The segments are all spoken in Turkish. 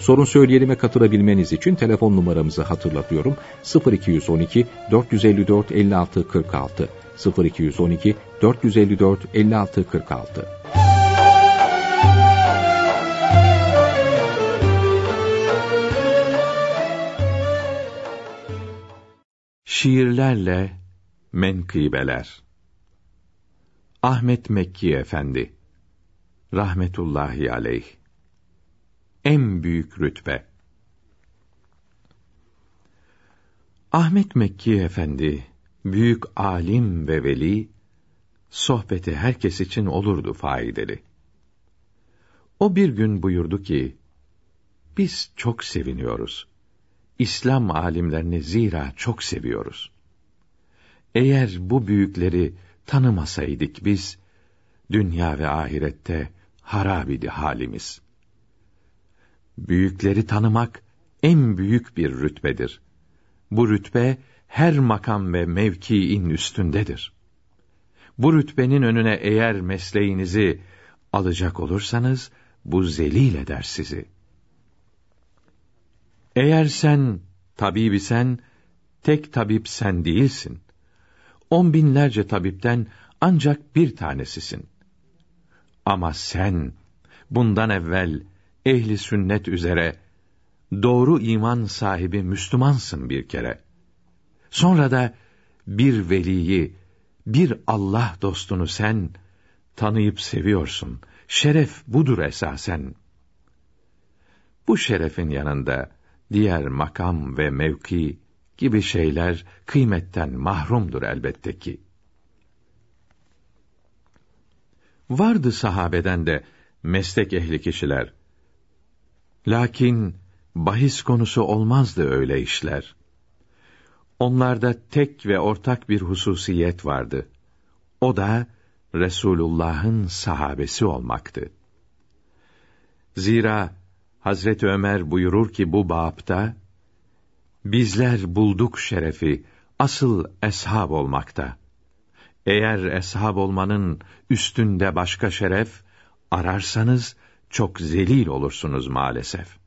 Sorun söyleyelime katılabilmeniz için telefon numaramızı hatırlatıyorum. 0212 454 56 46 0212 454 56 46 Şiirlerle Menkıbeler. Ahmet Mekki Efendi Rahmetullahi Aleyh En büyük rütbe Ahmet Mekki Efendi, büyük alim ve veli, sohbeti herkes için olurdu faydalı. O bir gün buyurdu ki, biz çok seviniyoruz. İslam alimlerini zira çok seviyoruz. Eğer bu büyükleri tanımasaydık biz, dünya ve ahirette harab idi halimiz. Büyükleri tanımak en büyük bir rütbedir. Bu rütbe her makam ve mevkiin üstündedir. Bu rütbenin önüne eğer mesleğinizi alacak olursanız bu zelil eder sizi. Eğer sen tabibi sen, tek tabip sen değilsin. On binlerce tabipten ancak bir tanesisin. Ama sen bundan evvel ehli sünnet üzere doğru iman sahibi Müslümansın bir kere. Sonra da bir veliyi, bir Allah dostunu sen tanıyıp seviyorsun. Şeref budur esasen. Bu şerefin yanında diğer makam ve mevki gibi şeyler kıymetten mahrumdur elbette ki. Vardı sahabeden de meslek ehli kişiler. Lakin bahis konusu olmazdı öyle işler. Onlarda tek ve ortak bir hususiyet vardı. O da Resulullah'ın sahabesi olmaktı. Zira Hazreti Ömer buyurur ki bu bapta bizler bulduk şerefi asıl eshab olmakta. Eğer eshab olmanın üstünde başka şeref ararsanız çok zelil olursunuz maalesef.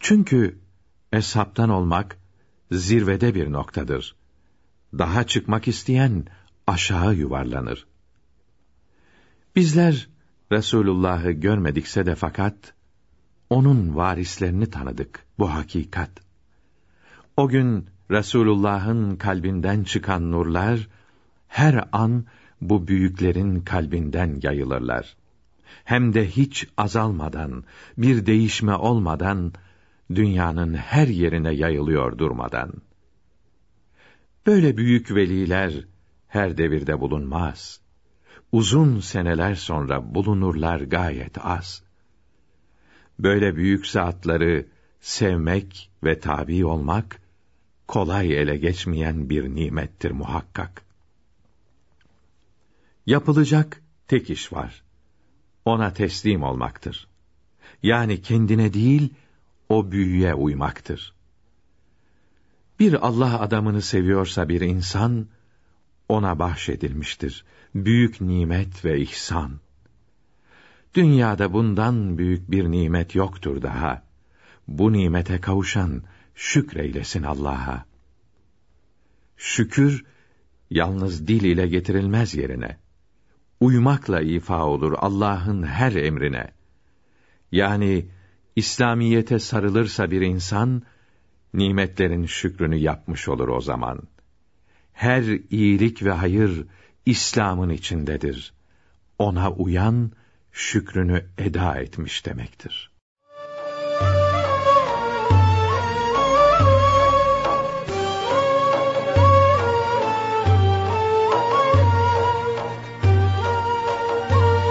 Çünkü eshabtan olmak zirvede bir noktadır. Daha çıkmak isteyen aşağı yuvarlanır. Bizler Resulullah'ı görmedikse de fakat onun varislerini tanıdık bu hakikat. O gün Resulullah'ın kalbinden çıkan nurlar her an bu büyüklerin kalbinden yayılırlar. Hem de hiç azalmadan, bir değişme olmadan dünyanın her yerine yayılıyor durmadan. Böyle büyük veliler her devirde bulunmaz. Uzun seneler sonra bulunurlar gayet az. Böyle büyük zatları sevmek ve tabi olmak kolay ele geçmeyen bir nimettir muhakkak. Yapılacak tek iş var. Ona teslim olmaktır. Yani kendine değil, o büyüye uymaktır. Bir Allah adamını seviyorsa bir insan, ona bahşedilmiştir. Büyük nimet ve ihsan. Dünyada bundan büyük bir nimet yoktur daha. Bu nimete kavuşan şükreylesin Allah'a. Şükür, yalnız dil ile getirilmez yerine. Uymakla ifa olur Allah'ın her emrine. Yani, İslamiyete sarılırsa bir insan, nimetlerin şükrünü yapmış olur o zaman. Her iyilik ve hayır, İslam'ın içindedir. Ona uyan, şükrünü eda etmiş demektir.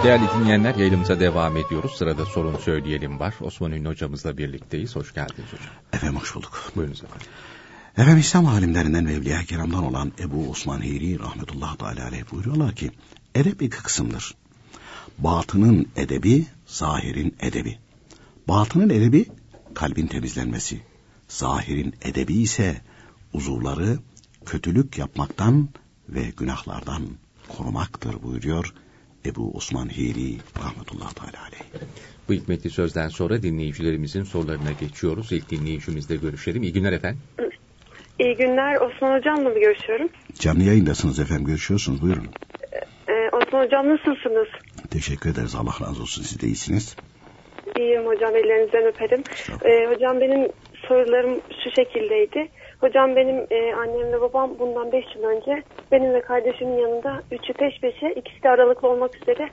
Değerli dinleyenler yayınımıza devam ediyoruz. Sırada sorun söyleyelim var. Osman Ünlü hocamızla birlikteyiz. Hoş geldiniz hocam. Efendim hoş bulduk. Buyurunuz efendim. Efendim İslam alimlerinden ve Evliya Kiram'dan olan Ebu Osman Hiri rahmetullah teala aleyh buyuruyorlar ki edep iki kısımdır. Batının edebi, zahirin edebi. Batının edebi kalbin temizlenmesi. Zahirin edebi ise uzuvları kötülük yapmaktan ve günahlardan korumaktır buyuruyor Ebu Osman Hiri rahmetullah teala aleyh. Bu hikmetli sözden sonra dinleyicilerimizin sorularına geçiyoruz. İlk dinleyicimizle görüşelim. İyi günler efendim. İyi günler. Osman Hocam'la mı görüşüyorum? Canlı yayındasınız efendim görüşüyorsunuz buyurun. Ee, Osman Hocam nasılsınız? Teşekkür ederiz Allah razı olsun siz de iyisiniz. İyiyim hocam ellerinizden öperim. Ee, hocam benim sorularım şu şekildeydi. Hocam benim e, annemle babam bundan 5 yıl önce benim ve kardeşimin yanında üçü peş peşe ikisi de aralıklı olmak üzere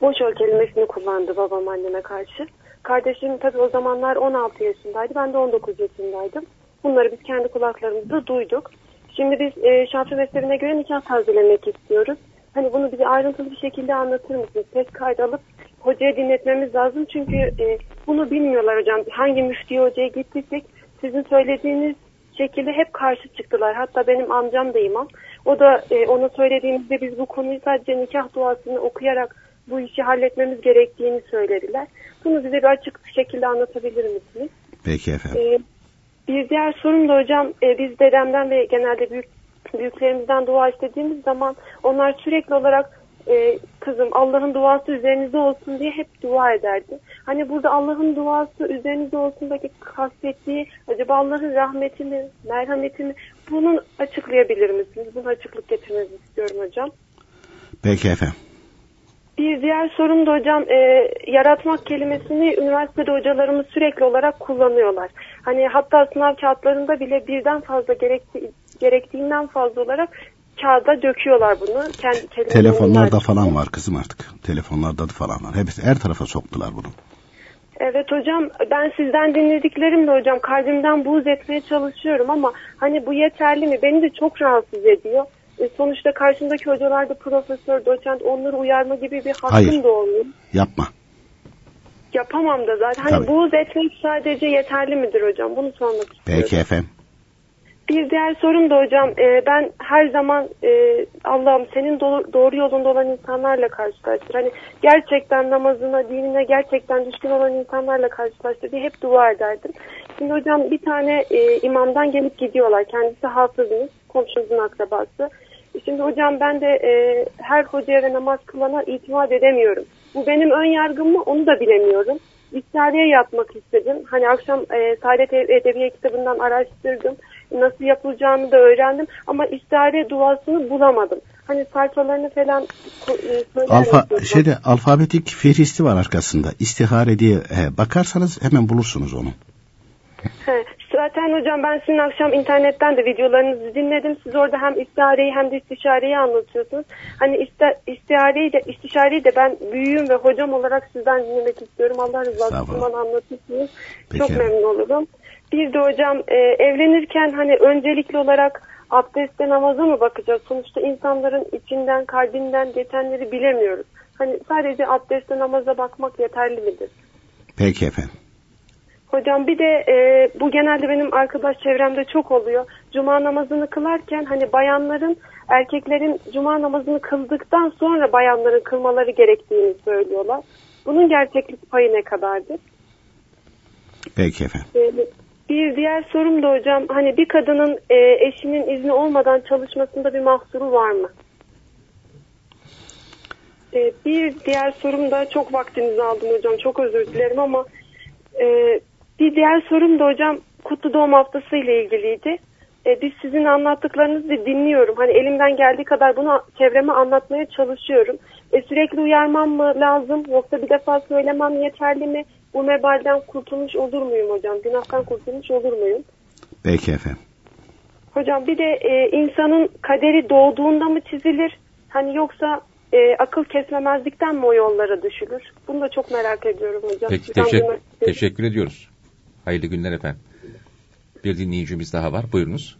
boş ol kelimesini kullandı babam anneme karşı. Kardeşim tabii o zamanlar 16 yaşındaydı ben de 19 yaşındaydım. Bunları biz kendi kulaklarımızda duyduk. Şimdi biz e, Şafii mezhebine göre nikah tazelemek istiyoruz. Hani bunu bize ayrıntılı bir şekilde anlatır mısınız? Ses kaydı alıp hocaya dinletmemiz lazım. Çünkü e, bunu bilmiyorlar hocam. Hangi müfti hocaya gittiysek sizin söylediğiniz şekilde hep karşı çıktılar. Hatta benim amcam da imam. O da e, ona söylediğimizde biz bu konuyu sadece nikah duasını okuyarak bu işi halletmemiz gerektiğini söylediler. Bunu bize bir açık bir şekilde anlatabilir misiniz? Peki efendim. E, bir diğer sorum da hocam e, biz dedemden ve genelde büyük büyüklerimizden dua istediğimiz zaman onlar sürekli olarak e, kızım Allah'ın duası üzerinizde olsun diye hep dua ederdi. Hani burada Allah'ın duası üzerinizde olsundaki kastettiği acaba Allah'ın rahmeti mi, merhameti mi? Bunu açıklayabilir misiniz? Bunu açıklık getirmenizi istiyorum hocam. Peki efendim. Bir diğer sorum da hocam e, yaratmak kelimesini üniversitede hocalarımız sürekli olarak kullanıyorlar. Hani hatta sınav kağıtlarında bile birden fazla gerekti, gerektiğinden fazla olarak kağıda döküyorlar bunu. Kendi Telefonlarda falan var kızım artık. Telefonlarda da falan var. Hepsi her tarafa soktular bunu. Evet hocam ben sizden dinlediklerimle hocam kalbimden buğz etmeye çalışıyorum ama hani bu yeterli mi? Beni de çok rahatsız ediyor. E, sonuçta karşımdaki hocalar da profesör, doçent onları uyarma gibi bir hakkım Hayır. da olmuyor. Yapma. Yapamam da zaten. Hani Tabii. buğz etmek sadece yeterli midir hocam? Bunu sormak istiyorum. Peki efendim. Bir diğer sorum da hocam e, ben her zaman e, Allah'ım senin do- doğru yolunda olan insanlarla karşılaştır. Hani gerçekten namazına, dinine gerçekten düşkün olan insanlarla karşılaştır diye hep dua ederdim. Şimdi hocam bir tane e, imamdan gelip gidiyorlar. Kendisi hafızımız, komşumuzun akrabası. Şimdi hocam ben de e, her hocaya ve namaz kılana itimat edemiyorum. Bu benim ön yargım mı onu da bilemiyorum. İstihariye yapmak istedim. Hani akşam e, Saadet Edebiye kitabından araştırdım. Nasıl yapılacağını da öğrendim. Ama istihare duasını bulamadım. Hani sayfalarını falan e, Alfa şeyde alfabetik fihristi var arkasında. İstihare diye he, bakarsanız hemen bulursunuz onu. He, zaten hocam ben sizin akşam internetten de videolarınızı dinledim. Siz orada hem istihareyi hem de istişareyi anlatıyorsunuz. Hani iste, istihareyi de istişareyi de ben büyüğüm ve hocam olarak sizden dinlemek istiyorum. Allah rızası için bana anlatırsınız. Peki. Çok memnun olurum. Bir de hocam e, evlenirken hani öncelikli olarak abdeste namaza mı bakacağız? Sonuçta insanların içinden kalbinden geçenleri bilemiyoruz. Hani sadece abdeste namaza bakmak yeterli midir? Peki efendim. Hocam bir de e, bu genelde benim arkadaş çevremde çok oluyor. Cuma namazını kılarken hani bayanların erkeklerin cuma namazını kıldıktan sonra bayanların kılmaları gerektiğini söylüyorlar. Bunun gerçeklik payı ne kadardır? Peki efendim. E, bir diğer sorum da hocam hani bir kadının e, eşinin izni olmadan çalışmasında bir mahsuru var mı? E, bir diğer sorum da çok vaktinizi aldım hocam çok özür dilerim ama e, bir diğer sorum da hocam kutlu doğum haftası ile ilgiliydi. E, biz sizin anlattıklarınızı dinliyorum. Hani elimden geldiği kadar bunu çevreme anlatmaya çalışıyorum. E, sürekli uyarmam mı lazım yoksa bir defa söylemem yeterli mi? Bu mebalden kurtulmuş olur muyum hocam? Günahtan kurtulmuş olur muyum? Peki efendim. Hocam bir de e, insanın kaderi doğduğunda mı çizilir? Hani yoksa e, akıl kesmemezlikten mi o yollara düşülür? Bunu da çok merak ediyorum hocam. Peki teşekkür, teşekkür ediyoruz. Hayırlı günler efendim. Bir dinleyicimiz daha var. Buyurunuz.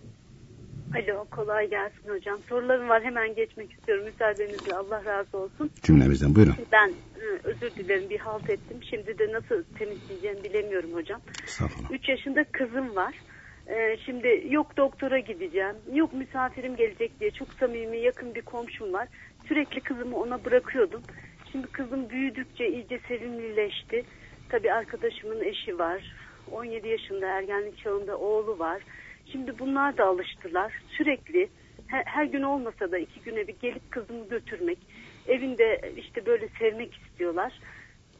Alo Kolay gelsin hocam. Sorularım var hemen geçmek istiyorum müsaadenizle Allah razı olsun. Cümlemizden buyurun. Ben e, özür dilerim bir halt ettim. Şimdi de nasıl temizleyeceğimi bilemiyorum hocam. Estağfurullah. 3 yaşında kızım var. E, şimdi yok doktora gideceğim, yok misafirim gelecek diye çok samimi yakın bir komşum var. Sürekli kızımı ona bırakıyordum. Şimdi kızım büyüdükçe iyice sevimlileşti. Tabii arkadaşımın eşi var. 17 yaşında ergenlik çağında oğlu var. Şimdi bunlar da alıştılar. Sürekli her, her gün olmasa da iki güne bir gelip kızımı götürmek. Evinde işte böyle sevmek istiyorlar.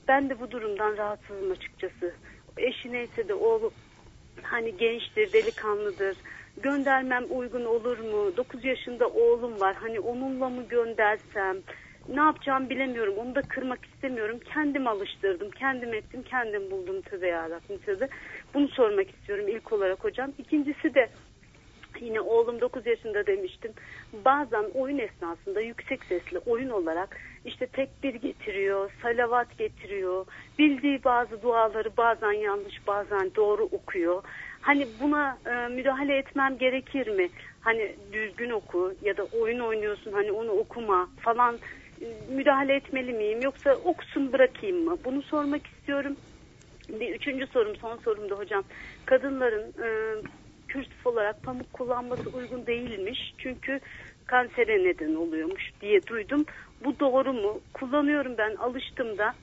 Ben de bu durumdan rahatsızım açıkçası. Eşi neyse de oğlu hani gençtir, delikanlıdır. Göndermem uygun olur mu? 9 yaşında oğlum var. Hani onunla mı göndersem? Ne yapacağım bilemiyorum. Onu da kırmak istemiyorum. Kendim alıştırdım. Kendim ettim. Kendim buldum. Tövbe yarabbim tövbe. Bunu sormak istiyorum ilk olarak hocam. İkincisi de yine oğlum 9 yaşında demiştim. Bazen oyun esnasında yüksek sesli oyun olarak işte tekbir getiriyor, salavat getiriyor. Bildiği bazı duaları bazen yanlış bazen doğru okuyor. Hani buna e, müdahale etmem gerekir mi? Hani düzgün oku ya da oyun oynuyorsun hani onu okuma falan e, müdahale etmeli miyim yoksa okusun bırakayım mı? Bunu sormak istiyorum. Bir üçüncü sorum son sorum da hocam. Kadınların e, kürsüf olarak pamuk kullanması uygun değilmiş. Çünkü kansere neden oluyormuş diye duydum. Bu doğru mu? Kullanıyorum ben alıştım da.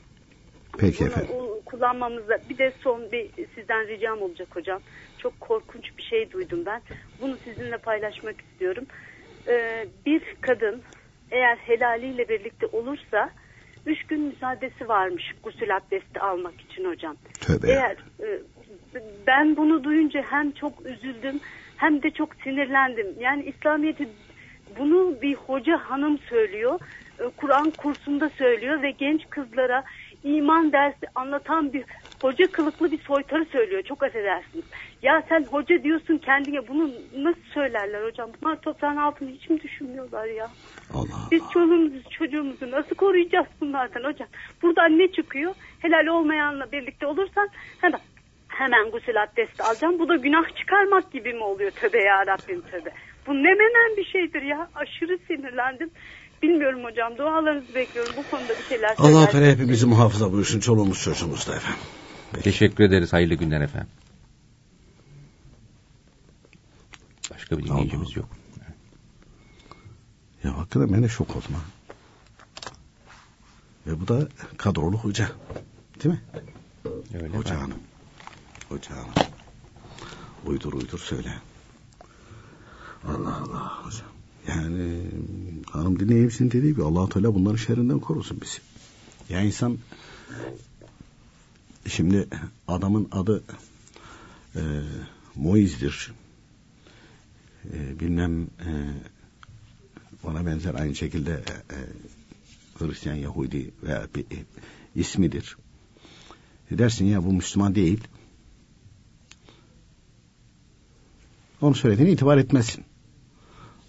Peki Bunu efendim. kullanmamızda bir de son bir sizden ricam olacak hocam. Çok korkunç bir şey duydum ben. Bunu sizinle paylaşmak istiyorum. Ee, bir kadın eğer helaliyle birlikte olursa üç gün müsaadesi varmış gusül abdesti almak için hocam. Tövbe Eğer e, ben bunu duyunca hem çok üzüldüm hem de çok sinirlendim. Yani İslamiyet'i bunu bir hoca hanım söylüyor. E, Kur'an kursunda söylüyor ve genç kızlara iman dersi anlatan bir hoca kılıklı bir soytarı söylüyor. Çok affedersiniz. Ya sen hoca diyorsun kendine bunu nasıl söylerler hocam? Bunlar toprağın altını hiç mi düşünmüyorlar ya? Allah Biz çoluğumuzu çocuğumuzu nasıl koruyacağız bunlardan hocam? Buradan ne çıkıyor? Helal olmayanla birlikte olursan hemen hemen gusül abdesti alacağım. Bu da günah çıkarmak gibi mi oluyor? Tövbe ya Rabbim tövbe. Bu ne menen bir şeydir ya. Aşırı sinirlendim. Bilmiyorum hocam. Dualarınızı bekliyorum. Bu konuda bir şeyler Allah. Teala hepimizi muhafaza buyursun. Çoluğumuz çocuğumuz da efendim. Teşekkür ederiz. Hayırlı günler efendim. Başka bir dinleyicimiz yok. Ya hakikaten ben de şok oldum ha. Ve bu da kadrolu hoca. Değil mi? Öyle Hoca hanım. Hoca hanım. Uydur uydur söyle. Allah Allah hocam. Yani hanım dinleyicimizin dediği gibi allah Teala bunların şerrinden korusun bizi. Ya insan şimdi adamın adı e, Moiz'dir. E, bilmem e, ona benzer aynı şekilde e, e, Hristiyan, Yahudi veya bir e, ismidir. E dersin ya bu Müslüman değil. Onu söylediğine itibar etmezsin.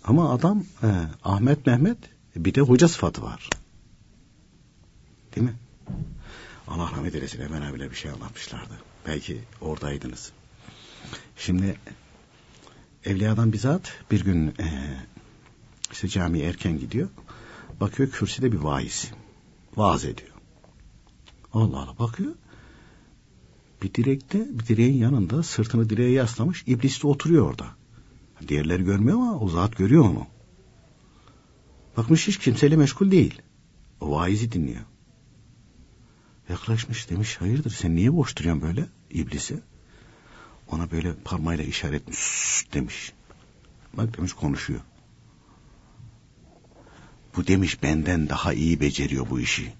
Ama adam e, Ahmet Mehmet bir de hoca sıfatı var. Değil mi? Allah rahmet eylesin hemen abiyle bir şey anlatmışlardı. Belki oradaydınız. Şimdi Evliyadan bizzat bir gün e, işte camiye erken gidiyor. Bakıyor kürsüde bir vaiz. Vaaz ediyor. Allah Allah bakıyor. Bir direkte, bir direğin yanında sırtını direğe yaslamış. İblis de oturuyor orada. Diğerleri görmüyor ama o zat görüyor onu. Bakmış hiç kimseyle meşgul değil. O vaizi dinliyor. Yaklaşmış demiş hayırdır sen niye boş duruyorsun böyle iblisi? Ona böyle parmağıyla işaret etmiş demiş. Bak demiş konuşuyor. Bu demiş benden daha iyi beceriyor bu işi.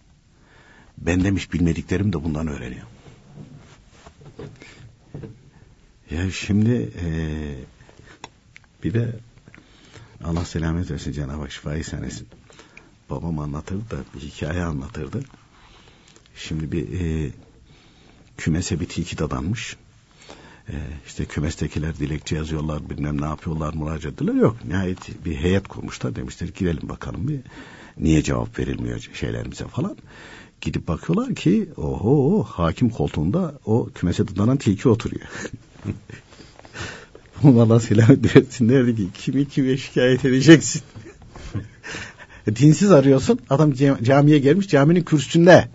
Ben demiş bilmediklerim de bundan öğreniyor. Ya şimdi eee, bir de Allah selamet versin Cenab-ı Hak şifayı senesin. Babam anlatırdı da bir hikaye anlatırdı. Şimdi bir eee, kümese bir tilki dadanmış. Ee, işte kümestekiler dilekçe yazıyorlar bilmem ne yapıyorlar müracaat ediyorlar yok nihayet bir heyet kurmuşlar demişler girelim bakalım bir niye cevap verilmiyor şeylerimize falan gidip bakıyorlar ki oho hakim koltuğunda o kümese dadan tilki oturuyor Valla Selahattin Dersin derdi ki kimi kime şikayet edeceksin? Dinsiz arıyorsun. Adam camiye gelmiş caminin kürsüsünde.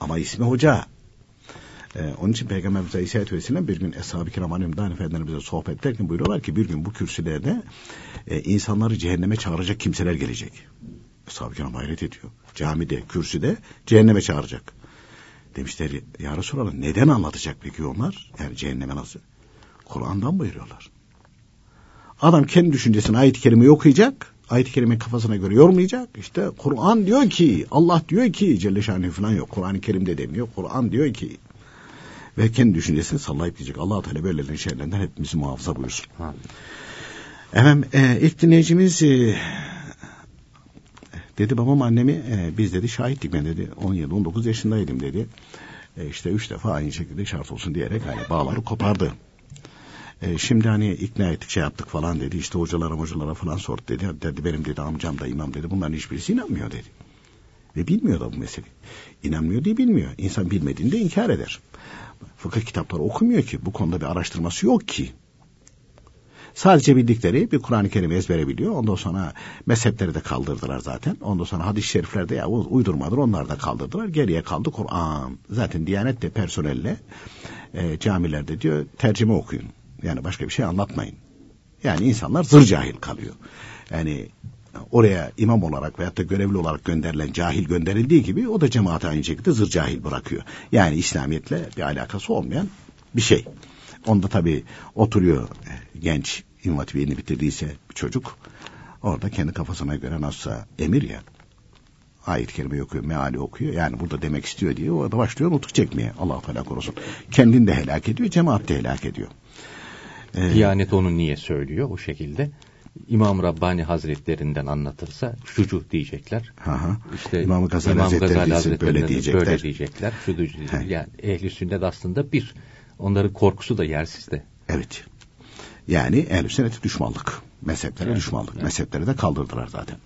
Ama ismi hoca. Ee, onun için Peygamberimiz Aleyhisselatü Vesselam bir gün Eshab-ı Kiram Hanım'dan Efendimiz'e sohbet ederken buyuruyorlar ki bir gün bu kürsülerde e, insanları cehenneme çağıracak kimseler gelecek. Eshab-ı Kiram hayret ediyor. Camide, kürsüde cehenneme çağıracak. Demişler ya Resulallah neden anlatacak peki onlar? Yani cehenneme nasıl? Kur'an'dan buyuruyorlar. Adam kendi düşüncesini ayet-i kerimeyi okuyacak. Ayet-i kerimeyi kafasına göre yormayacak. İşte Kur'an diyor ki, Allah diyor ki, Celle Şanlı falan yok. Kur'an-ı Kerim'de demiyor. Kur'an diyor ki. Ve kendi düşüncesini sallayıp diyecek. allah Teala böylelerin şeylerden hepimizi muhafaza buyursun. Amin. Efendim e, ilk dinleyicimiz e, dedi babam annemi e, biz dedi şahittik ben dedi 17-19 yaşındaydım dedi. E, işte üç defa aynı şekilde şart olsun diyerek hani bağları kopardı. E, şimdi hani ikna ettik şey yaptık falan dedi. İşte hocalara hocalara falan sordu dedi. Dedi benim dedi amcam da imam dedi. Bunların hiçbirisi inanmıyor dedi. Ve bilmiyor da bu mesele. İnanmıyor diye bilmiyor. İnsan bilmediğinde inkar eder. Fıkıh kitapları okumuyor ki. Bu konuda bir araştırması yok ki. Sadece bildikleri bir Kur'an-ı Kerim ezbere biliyor. Ondan sonra mezhepleri de kaldırdılar zaten. Ondan sonra hadis-i şeriflerde ya uydurmadır onlar da kaldırdılar. Geriye kaldı Kur'an. Zaten Diyanet de personelle e, camilerde diyor tercüme okuyun. Yani başka bir şey anlatmayın. Yani insanlar zır cahil kalıyor. Yani oraya imam olarak veyahut da görevli olarak gönderilen cahil gönderildiği gibi o da cemaate aynı şekilde zır cahil bırakıyor. Yani İslamiyetle bir alakası olmayan bir şey. Onda tabii oturuyor e, genç İmam yeni bitirdiyse bir çocuk orada kendi kafasına göre nasılsa emir ya ayet-i kerime okuyor, meali okuyor. Yani burada demek istiyor diye orada başlıyor nutuk çekmeye. Allah Teala korusun. Kendini de helak ediyor, cemaat de helak ediyor. Ee, Diyanet onu niye söylüyor o şekilde? İmam Rabbani Hazretlerinden anlatırsa şucu diyecekler. Aha. İşte İmam Gazali, İmam Hazretleri, Gazali Hazretleri böyle diyecekler. Böyle diyecekler. Şucu Yani ehli sünnet aslında bir. Onların korkusu da yersizde. Evet. Yani ehl sünneti düşmanlık. Mezheplere evet. düşmanlık. Evet. Mezhepleri de kaldırdılar zaten.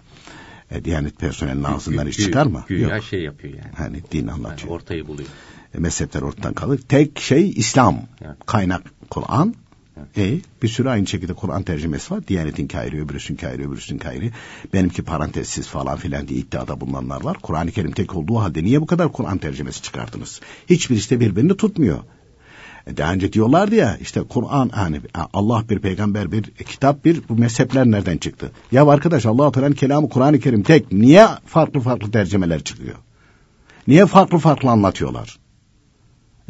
E, Diyanet personelinin ağzından iş çıkar mı? Güya Yok. şey yapıyor yani. Hani din anlatıyor. Yani ortayı buluyor. E, mezhepler ortadan kalır. Tek şey İslam. Evet. Kaynak Kur'an. Evet. E, bir sürü aynı şekilde Kur'an tercümesi var. Diyanetin kayri, öbürüsün kayri, öbürüsün kayri. Benimki parantezsiz falan filan diye iddiada bulunanlar var. Kur'an-ı Kerim tek olduğu halde niye bu kadar Kur'an tercümesi çıkardınız? Hiçbirisi de birbirini tutmuyor. E, daha önce diyorlardı ya işte Kur'an hani Allah bir peygamber bir kitap bir bu mezhepler nereden çıktı? Ya arkadaş Allah Teala'nın kelamı Kur'an-ı Kerim tek niye farklı farklı tercümeler çıkıyor? Niye farklı farklı anlatıyorlar?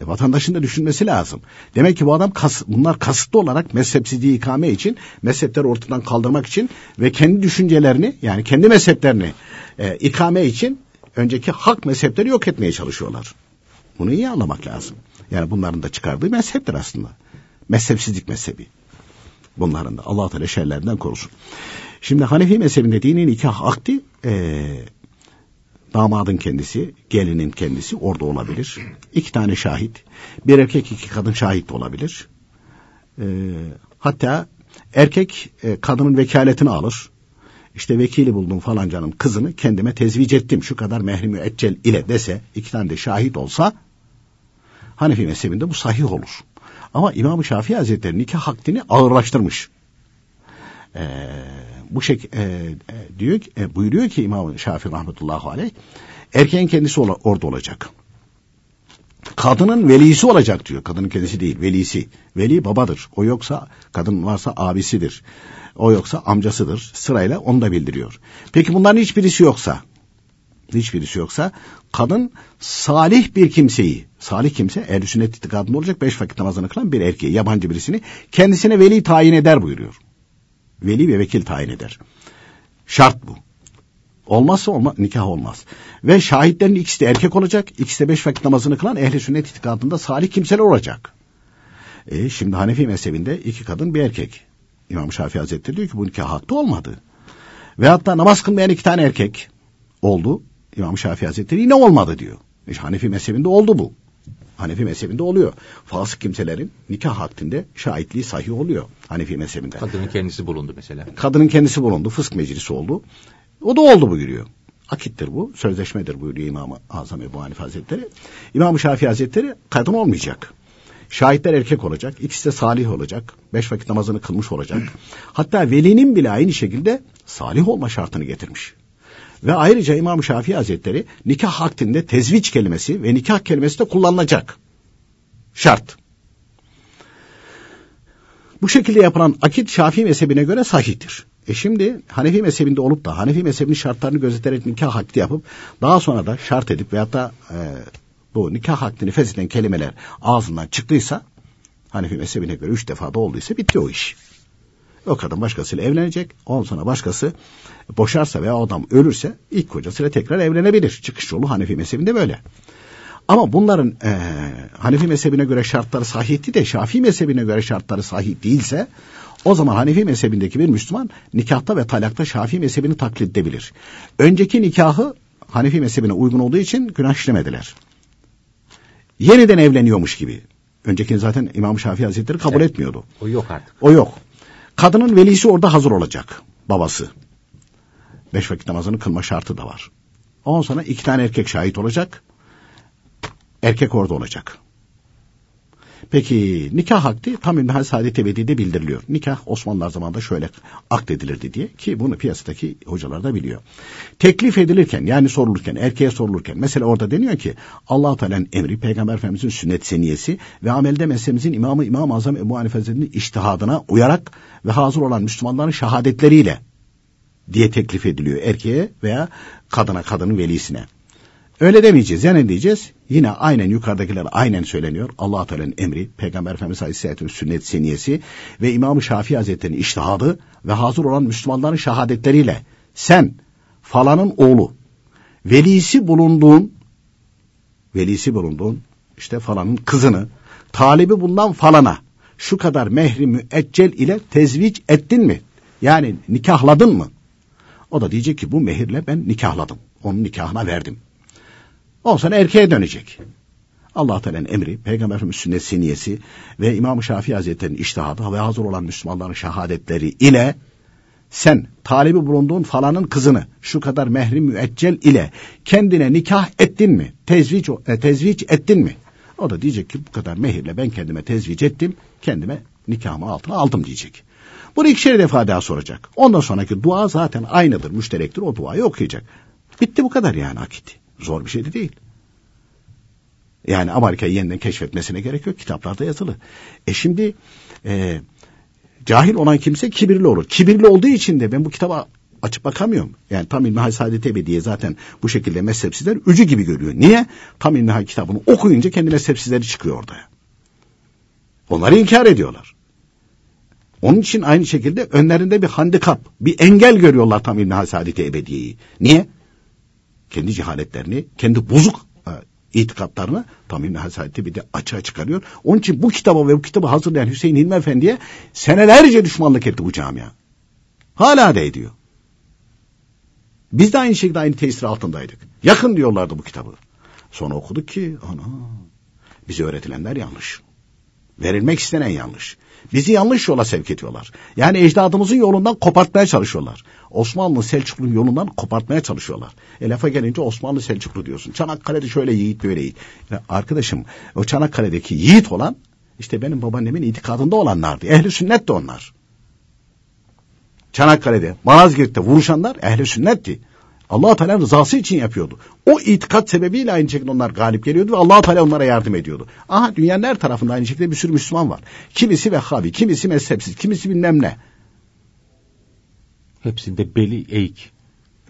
E, vatandaşın da düşünmesi lazım. Demek ki bu adam kas, bunlar kasıtlı olarak mezhepsizliği ikame için, mezhepleri ortadan kaldırmak için ve kendi düşüncelerini yani kendi mezheplerini e, ikame için önceki hak mezhepleri yok etmeye çalışıyorlar. Bunu iyi anlamak lazım. Yani bunların da çıkardığı mezheptir aslında. Mezhepsizlik mezhebi. Bunların da Allah Teala şerlerinden korusun. Şimdi Hanefi mezhebinde dini nikah akdi e, damadın kendisi, gelinin kendisi orada olabilir. İki tane şahit, bir erkek iki kadın şahit olabilir. E, hatta erkek e, kadının vekaletini alır. İşte vekili buldum falancanın kızını kendime tezvic ettim şu kadar mehri müeccel ile dese iki tane de şahit olsa Hanefi mezhebinde bu sahih olur. Ama İmam-ı Şafii Hazretleri nikah hakkını ağırlaştırmış. Ee, bu şey e, diyor e, buyuruyor ki İmam Şafii rahmetullahi aleyh erkeğin kendisi ola, orada olacak. Kadının velisi olacak diyor. Kadının kendisi değil, velisi. Veli babadır. O yoksa kadın varsa abisidir. O yoksa amcasıdır. Sırayla onu da bildiriyor. Peki bunların hiçbirisi yoksa hiçbirisi yoksa kadın salih bir kimseyi salih kimse ehl sünnet itikadında olacak beş vakit namazını kılan bir erkeği yabancı birisini kendisine veli tayin eder buyuruyor. Veli ve vekil tayin eder. Şart bu. Olmazsa olma, nikah olmaz. Ve şahitlerin ikisi de erkek olacak. ikisi de beş vakit namazını kılan ehli sünnet itikadında salih kimseler olacak. E, şimdi Hanefi mezhebinde iki kadın bir erkek. İmam Şafii Hazretleri diyor ki bu nikah haklı olmadı. Ve hatta namaz kılmayan iki tane erkek oldu. İmam Şafii Hazretleri yine olmadı diyor. İşte Hanefi mezhebinde oldu bu. Hanefi mezhebinde oluyor. Fasık kimselerin nikah hakkında şahitliği sahih oluyor Hanefi mezhebinde. Kadının kendisi bulundu mesela. Kadının kendisi bulundu. Fısk meclisi oldu. O da oldu buyuruyor. Akittir bu. Sözleşmedir buyuruyor İmam-ı Azam Ebu Hanife Hazretleri. İmam-ı Şafii Hazretleri kadın olmayacak. Şahitler erkek olacak. ikisi de salih olacak. Beş vakit namazını kılmış olacak. Hatta velinin bile aynı şekilde salih olma şartını getirmiş. Ve ayrıca İmam Şafii Hazretleri nikah akdinde tezviç kelimesi ve nikah kelimesi de kullanılacak. Şart. Bu şekilde yapılan akit Şafii mezhebine göre sahihtir. E şimdi Hanefi mezhebinde olup da Hanefi mezhebinin şartlarını gözeterek nikah akdi yapıp daha sonra da şart edip veyahut da e, bu nikah akdini fesheden kelimeler ağzından çıktıysa Hanefi mezhebine göre üç defa da olduysa bitti o iş. O kadın başkasıyla evlenecek. Ondan sonra başkası boşarsa veya adam ölürse ilk kocasıyla tekrar evlenebilir. Çıkış yolu Hanefi mezhebinde böyle. Ama bunların e, Hanefi mezhebine göre şartları sahihti de Şafii mezhebine göre şartları sahih değilse o zaman Hanefi mezhebindeki bir Müslüman nikahta ve talakta Şafii mezhebini taklit edebilir. Önceki nikahı Hanefi mezhebine uygun olduğu için günah işlemediler. Yeniden evleniyormuş gibi. Öncekini zaten İmam Şafii Hazretleri kabul evet. etmiyordu. O yok artık. O yok. Kadının velisi orada hazır olacak. Babası. Beş vakit namazını kılma şartı da var. Ondan sonra iki tane erkek şahit olacak. Erkek orada olacak. Peki nikah akdi tam İlmihal Saadet Ebedi'de bildiriliyor. Nikah Osmanlılar zamanında şöyle akdedilirdi diye ki bunu piyasadaki hocalar da biliyor. Teklif edilirken yani sorulurken erkeğe sorulurken mesela orada deniyor ki allah Teala'nın emri Peygamber Efendimizin sünnet seniyesi ve amelde mezhebimizin imamı İmam-ı Azam Ebu Hanife Hazretleri'nin iştihadına uyarak ve hazır olan Müslümanların şehadetleriyle diye teklif ediliyor erkeğe veya kadına kadının velisine. Öyle demeyeceğiz. Yani diyeceğiz? Yine aynen yukarıdakiler aynen söyleniyor. allah Teala'nın emri, Peygamber Efendimiz Aleyhisselatü'nün sünnet seniyesi ve İmam-ı Şafii Hazretleri'nin iştihadı ve hazır olan Müslümanların şehadetleriyle sen falanın oğlu, velisi bulunduğun, velisi bulunduğun işte falanın kızını, talibi bundan falana şu kadar mehri müeccel ile tezvic ettin mi? Yani nikahladın mı? O da diyecek ki bu mehirle ben nikahladım. Onun nikahına verdim. O sonra erkeğe dönecek. Allah Teala'nın emri, Peygamber Efendimiz sünnet siniyesi ve İmam-ı Şafii Hazretleri'nin iştihadı ve hazır olan Müslümanların şehadetleri ile sen talibi bulunduğun falanın kızını şu kadar mehri müeccel ile kendine nikah ettin mi? Tezvic, e, tezvic ettin mi? O da diyecek ki bu kadar mehirle ben kendime tezvic ettim, kendime nikahımı altına aldım diyecek. Bunu ikişer defa daha soracak. Ondan sonraki dua zaten aynıdır, müşterektir. O duayı okuyacak. Bitti bu kadar yani akit. Zor bir şey de değil. Yani Amerika'yı yeniden keşfetmesine gerek yok. Kitaplarda yazılı. E şimdi e, cahil olan kimse kibirli olur. Kibirli olduğu için de ben bu kitaba açıp bakamıyorum. Yani tam İlmihal Saadet Ebediye zaten bu şekilde mezhepsizler ücü gibi görüyor. Niye? Tam İlmihal kitabını okuyunca kendi mezhepsizleri çıkıyor orada. Onları inkar ediyorlar. Onun için aynı şekilde önlerinde bir handikap, bir engel görüyorlar tam İlmihal Saadet Ebediye'yi. Niye? Kendi cehaletlerini, kendi bozuk e, itikatlarını tam İbn Hazreti bir de açığa çıkarıyor. Onun için bu kitabı ve bu kitabı hazırlayan Hüseyin Hilmi Efendi'ye senelerce düşmanlık etti bu camia. Hala da ediyor. Biz de aynı şekilde aynı tesir altındaydık. Yakın diyorlardı bu kitabı. Sonra okuduk ki ana bize öğretilenler yanlış. Verilmek istenen yanlış. Bizi yanlış yola sevk ediyorlar. Yani ecdadımızın yolundan kopartmaya çalışıyorlar. Osmanlı Selçuklu yolundan kopartmaya çalışıyorlar. E lafa gelince Osmanlı Selçuklu diyorsun. Çanakkale'de şöyle yiğit böyle yiğit. Ya arkadaşım o Çanakkale'deki yiğit olan işte benim babaannemin itikadında olanlardı. Ehli sünnet de onlar. Çanakkale'de, Malazgirt'te vuruşanlar ehli sünnetti allah Teala rızası için yapıyordu. O itikat sebebiyle aynı şekilde onlar galip geliyordu ve allah Teala onlara yardım ediyordu. Aha dünyanın her tarafında aynı şekilde bir sürü Müslüman var. Kimisi Vehhabi, kimisi mezhepsiz, kimisi bilmem ne. Hepsinde beli eğik.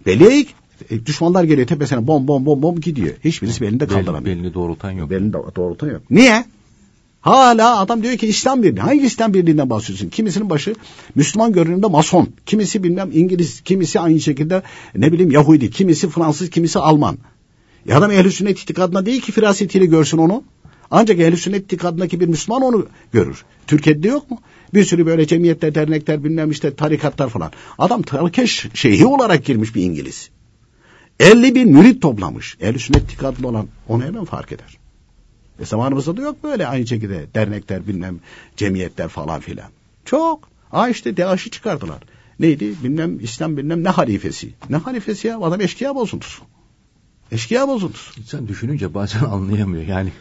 Beli eğik. E, düşmanlar geliyor tepesine bom bom bom bom gidiyor. Hiçbirisi belini de kaldıramıyor. Belini doğrultan yok. Belini doğrultan yok. Niye? Hala adam diyor ki İslam Birliği. Hangi İslam Birliği'nden bahsediyorsun? Kimisinin başı Müslüman görünümde mason. Kimisi bilmem İngiliz. Kimisi aynı şekilde ne bileyim Yahudi. Kimisi Fransız. Kimisi Alman. Ya adam ehl-i sünnet itikadına değil ki firasetiyle görsün onu. Ancak ehl-i sünnet itikadındaki bir Müslüman onu görür. Türkiye'de yok mu? Bir sürü böyle cemiyetler, dernekler, bilmem işte tarikatlar falan. Adam Tarkeş şeyhi olarak girmiş bir İngiliz. 50 bin mürit toplamış. Ehl-i sünnet itikadında olan onu hemen fark eder. E zamanımızda da yok böyle aynı şekilde dernekler bilmem cemiyetler falan filan. Çok. Aa işte DAEŞ'i çıkardılar. Neydi bilmem İslam bilmem ne halifesi. Ne halifesi ya adam eşkıya bozuntusu. Eşkıya bozuntusu. İnsan düşününce bazen anlayamıyor yani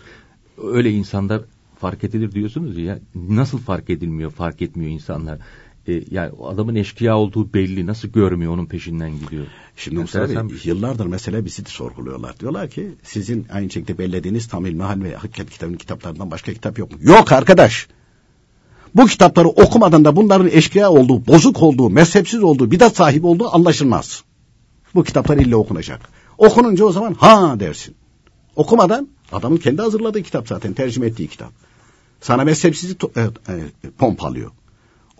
öyle insanlar fark edilir diyorsunuz ya. Nasıl fark edilmiyor, fark etmiyor insanlar? E, yani adamın eşkıya olduğu belli. Nasıl görmüyor onun peşinden gidiyor? Şimdi Mustafa Bey, yıllardır mesela bizi de sorguluyorlar. Diyorlar ki sizin aynı şekilde bellediğiniz Tamil Mahal ve Hakikat kitabının kitaplarından başka kitap yok mu? Yok arkadaş. Bu kitapları okumadan da bunların eşkıya olduğu, bozuk olduğu, mezhepsiz olduğu, bidat sahibi olduğu anlaşılmaz. Bu kitaplar illa okunacak. Okununca o zaman ha dersin. Okumadan adamın kendi hazırladığı kitap zaten tercüme ettiği kitap. Sana mezhepsizlik e, e, pompalıyor.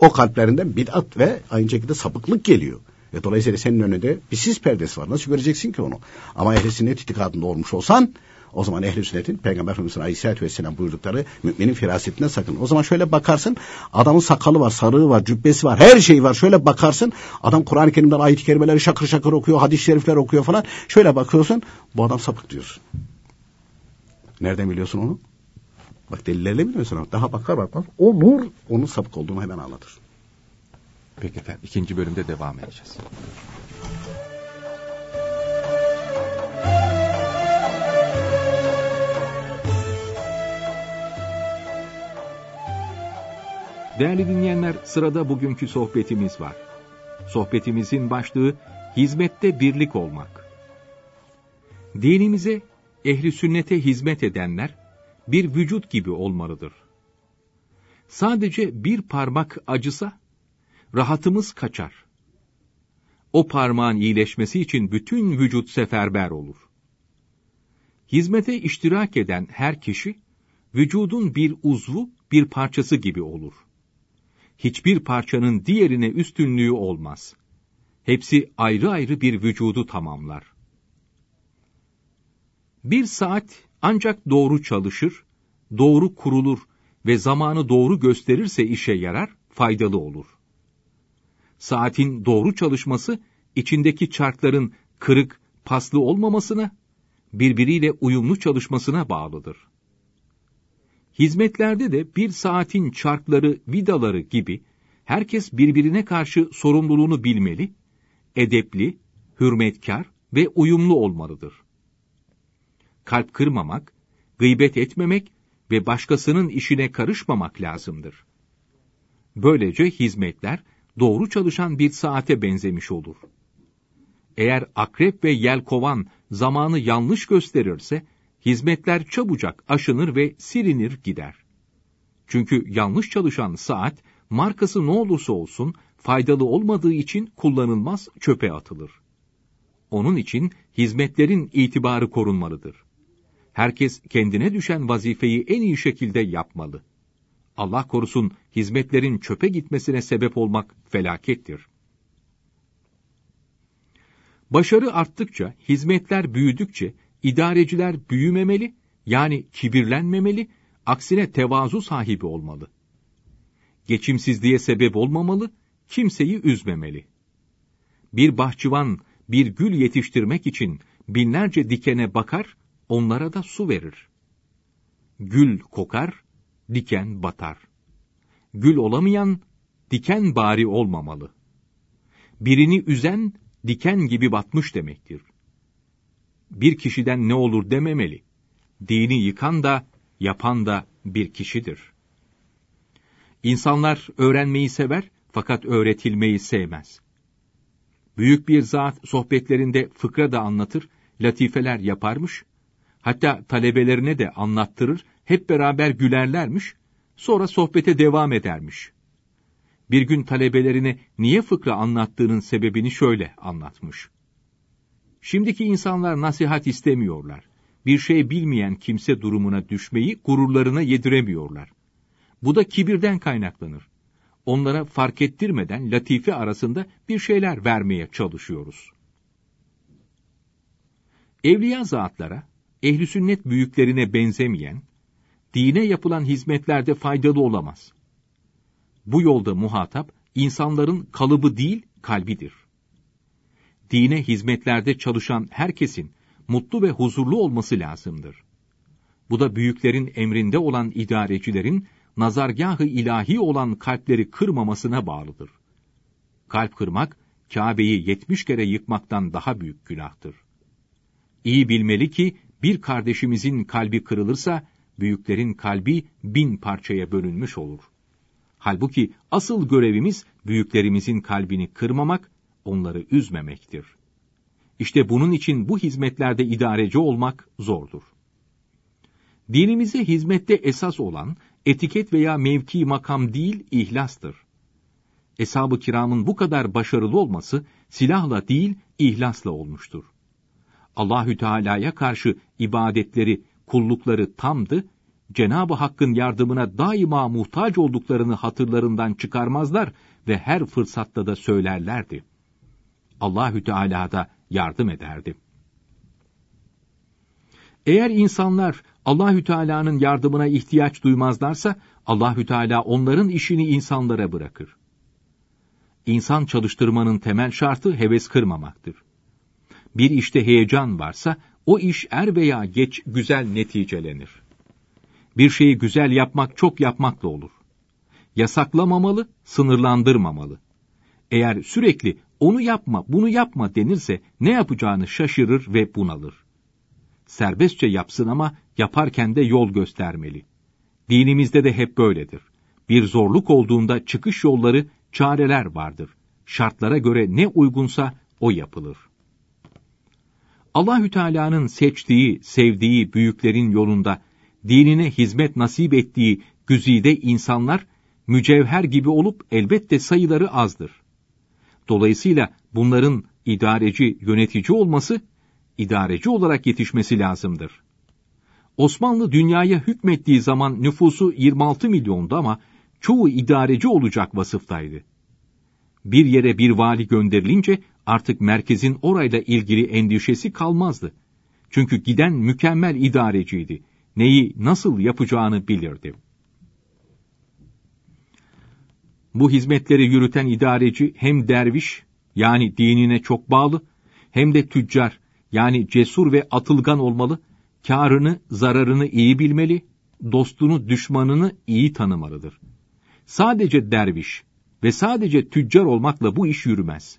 O kalplerinden bid'at ve aynı şekilde sapıklık geliyor. Ve dolayısıyla senin önünde bir sis perdesi var. Nasıl göreceksin ki onu? Ama ehl-i sünnet itikadında olmuş olsan o zaman ehl-i sünnetin Peygamber Efendimiz'in Aleyhisselatü Vesselam buyurdukları müminin firasetinden sakın. O zaman şöyle bakarsın adamın sakalı var, sarığı var, cübbesi var, her şey var. Şöyle bakarsın adam Kur'an-ı Kerim'den ayet-i kerimeleri şakır şakır okuyor, hadis-i şerifler okuyor falan. Şöyle bakıyorsun bu adam sapık diyorsun. Nereden biliyorsun onu? Bak delillerle biliyorsun. Daha bakar bakmaz o nur onun sapık olduğunu hemen anlatır. Peki efendim ikinci bölümde devam edeceğiz. Değerli dinleyenler, sırada bugünkü sohbetimiz var. Sohbetimizin başlığı hizmette birlik olmak. Dinimize, ehli sünnete hizmet edenler bir vücut gibi olmalıdır. Sadece bir parmak acısa rahatımız kaçar. O parmağın iyileşmesi için bütün vücut seferber olur. Hizmete iştirak eden her kişi vücudun bir uzvu, bir parçası gibi olur hiçbir parçanın diğerine üstünlüğü olmaz. Hepsi ayrı ayrı bir vücudu tamamlar. Bir saat ancak doğru çalışır, doğru kurulur ve zamanı doğru gösterirse işe yarar, faydalı olur. Saatin doğru çalışması, içindeki çarkların kırık, paslı olmamasına, birbiriyle uyumlu çalışmasına bağlıdır. Hizmetlerde de bir saatin çarkları, vidaları gibi herkes birbirine karşı sorumluluğunu bilmeli, edepli, hürmetkar ve uyumlu olmalıdır. Kalp kırmamak, gıybet etmemek ve başkasının işine karışmamak lazımdır. Böylece hizmetler doğru çalışan bir saate benzemiş olur. Eğer akrep ve yelkovan zamanı yanlış gösterirse, hizmetler çabucak aşınır ve silinir gider. Çünkü yanlış çalışan saat, markası ne olursa olsun faydalı olmadığı için kullanılmaz çöpe atılır. Onun için hizmetlerin itibarı korunmalıdır. Herkes kendine düşen vazifeyi en iyi şekilde yapmalı. Allah korusun hizmetlerin çöpe gitmesine sebep olmak felakettir. Başarı arttıkça, hizmetler büyüdükçe İdareciler büyümemeli, yani kibirlenmemeli, aksine tevazu sahibi olmalı. Geçimsizliğe sebep olmamalı, kimseyi üzmemeli. Bir bahçıvan bir gül yetiştirmek için binlerce dikene bakar, onlara da su verir. Gül kokar, diken batar. Gül olamayan, diken bari olmamalı. Birini üzen, diken gibi batmış demektir bir kişiden ne olur dememeli. Dini yıkan da, yapan da bir kişidir. İnsanlar öğrenmeyi sever fakat öğretilmeyi sevmez. Büyük bir zat sohbetlerinde fıkra da anlatır, latifeler yaparmış, hatta talebelerine de anlattırır, hep beraber gülerlermiş, sonra sohbete devam edermiş. Bir gün talebelerine niye fıkra anlattığının sebebini şöyle anlatmış. Şimdiki insanlar nasihat istemiyorlar. Bir şey bilmeyen kimse durumuna düşmeyi gururlarına yediremiyorlar. Bu da kibirden kaynaklanır. Onlara fark ettirmeden latife arasında bir şeyler vermeye çalışıyoruz. Evliya zatlara, ehli sünnet büyüklerine benzemeyen, dine yapılan hizmetlerde faydalı olamaz. Bu yolda muhatap, insanların kalıbı değil, kalbidir dine hizmetlerde çalışan herkesin mutlu ve huzurlu olması lazımdır. Bu da büyüklerin emrinde olan idarecilerin nazargahı ilahi olan kalpleri kırmamasına bağlıdır. Kalp kırmak, Kabe'yi yetmiş kere yıkmaktan daha büyük günahtır. İyi bilmeli ki, bir kardeşimizin kalbi kırılırsa, büyüklerin kalbi bin parçaya bölünmüş olur. Halbuki asıl görevimiz büyüklerimizin kalbini kırmamak, onları üzmemektir. İşte bunun için bu hizmetlerde idareci olmak zordur. Dinimize hizmette esas olan etiket veya mevki makam değil ihlastır. Eshab-ı kiramın bu kadar başarılı olması silahla değil ihlasla olmuştur. Allahü Teala'ya karşı ibadetleri, kullukları tamdı. Cenab-ı Hakk'ın yardımına daima muhtaç olduklarını hatırlarından çıkarmazlar ve her fırsatta da söylerlerdi. Allahü Teala da yardım ederdi. Eğer insanlar Allahü Teala'nın yardımına ihtiyaç duymazlarsa Allahü Teala onların işini insanlara bırakır. İnsan çalıştırmanın temel şartı heves kırmamaktır. Bir işte heyecan varsa o iş er veya geç güzel neticelenir. Bir şeyi güzel yapmak çok yapmakla olur. Yasaklamamalı, sınırlandırmamalı. Eğer sürekli onu yapma, bunu yapma denirse ne yapacağını şaşırır ve bunalır. Serbestçe yapsın ama yaparken de yol göstermeli. Dinimizde de hep böyledir. Bir zorluk olduğunda çıkış yolları, çareler vardır. Şartlara göre ne uygunsa o yapılır. Allahü Teala'nın seçtiği, sevdiği büyüklerin yolunda dinine hizmet nasip ettiği güzide insanlar mücevher gibi olup elbette sayıları azdır. Dolayısıyla bunların idareci, yönetici olması, idareci olarak yetişmesi lazımdır. Osmanlı dünyaya hükmettiği zaman nüfusu 26 milyondu ama çoğu idareci olacak vasıftaydı. Bir yere bir vali gönderilince artık merkezin orayla ilgili endişesi kalmazdı. Çünkü giden mükemmel idareciydi. Neyi nasıl yapacağını bilirdi. Bu hizmetleri yürüten idareci hem derviş yani dinine çok bağlı hem de tüccar yani cesur ve atılgan olmalı, karını, zararını iyi bilmeli, dostunu, düşmanını iyi tanımalıdır. Sadece derviş ve sadece tüccar olmakla bu iş yürümez.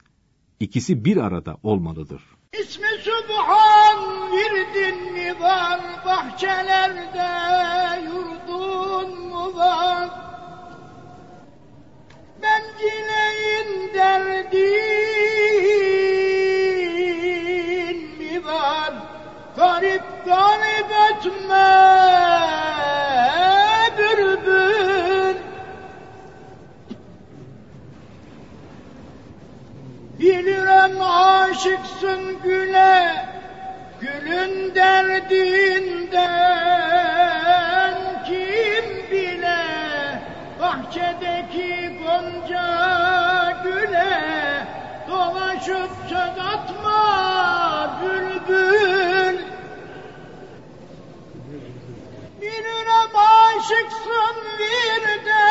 İkisi bir arada olmalıdır. İsmi Subhan virdin mi var, bahçelerde yurdun mu var? Ben dileğin derdin mi var? Garip garip etme Bilirim aşıksın güle, gülün derdinden kim bile bahçedeki gonca güle dolaşıp söz atma bülbül. Bilirim aşıksın bir de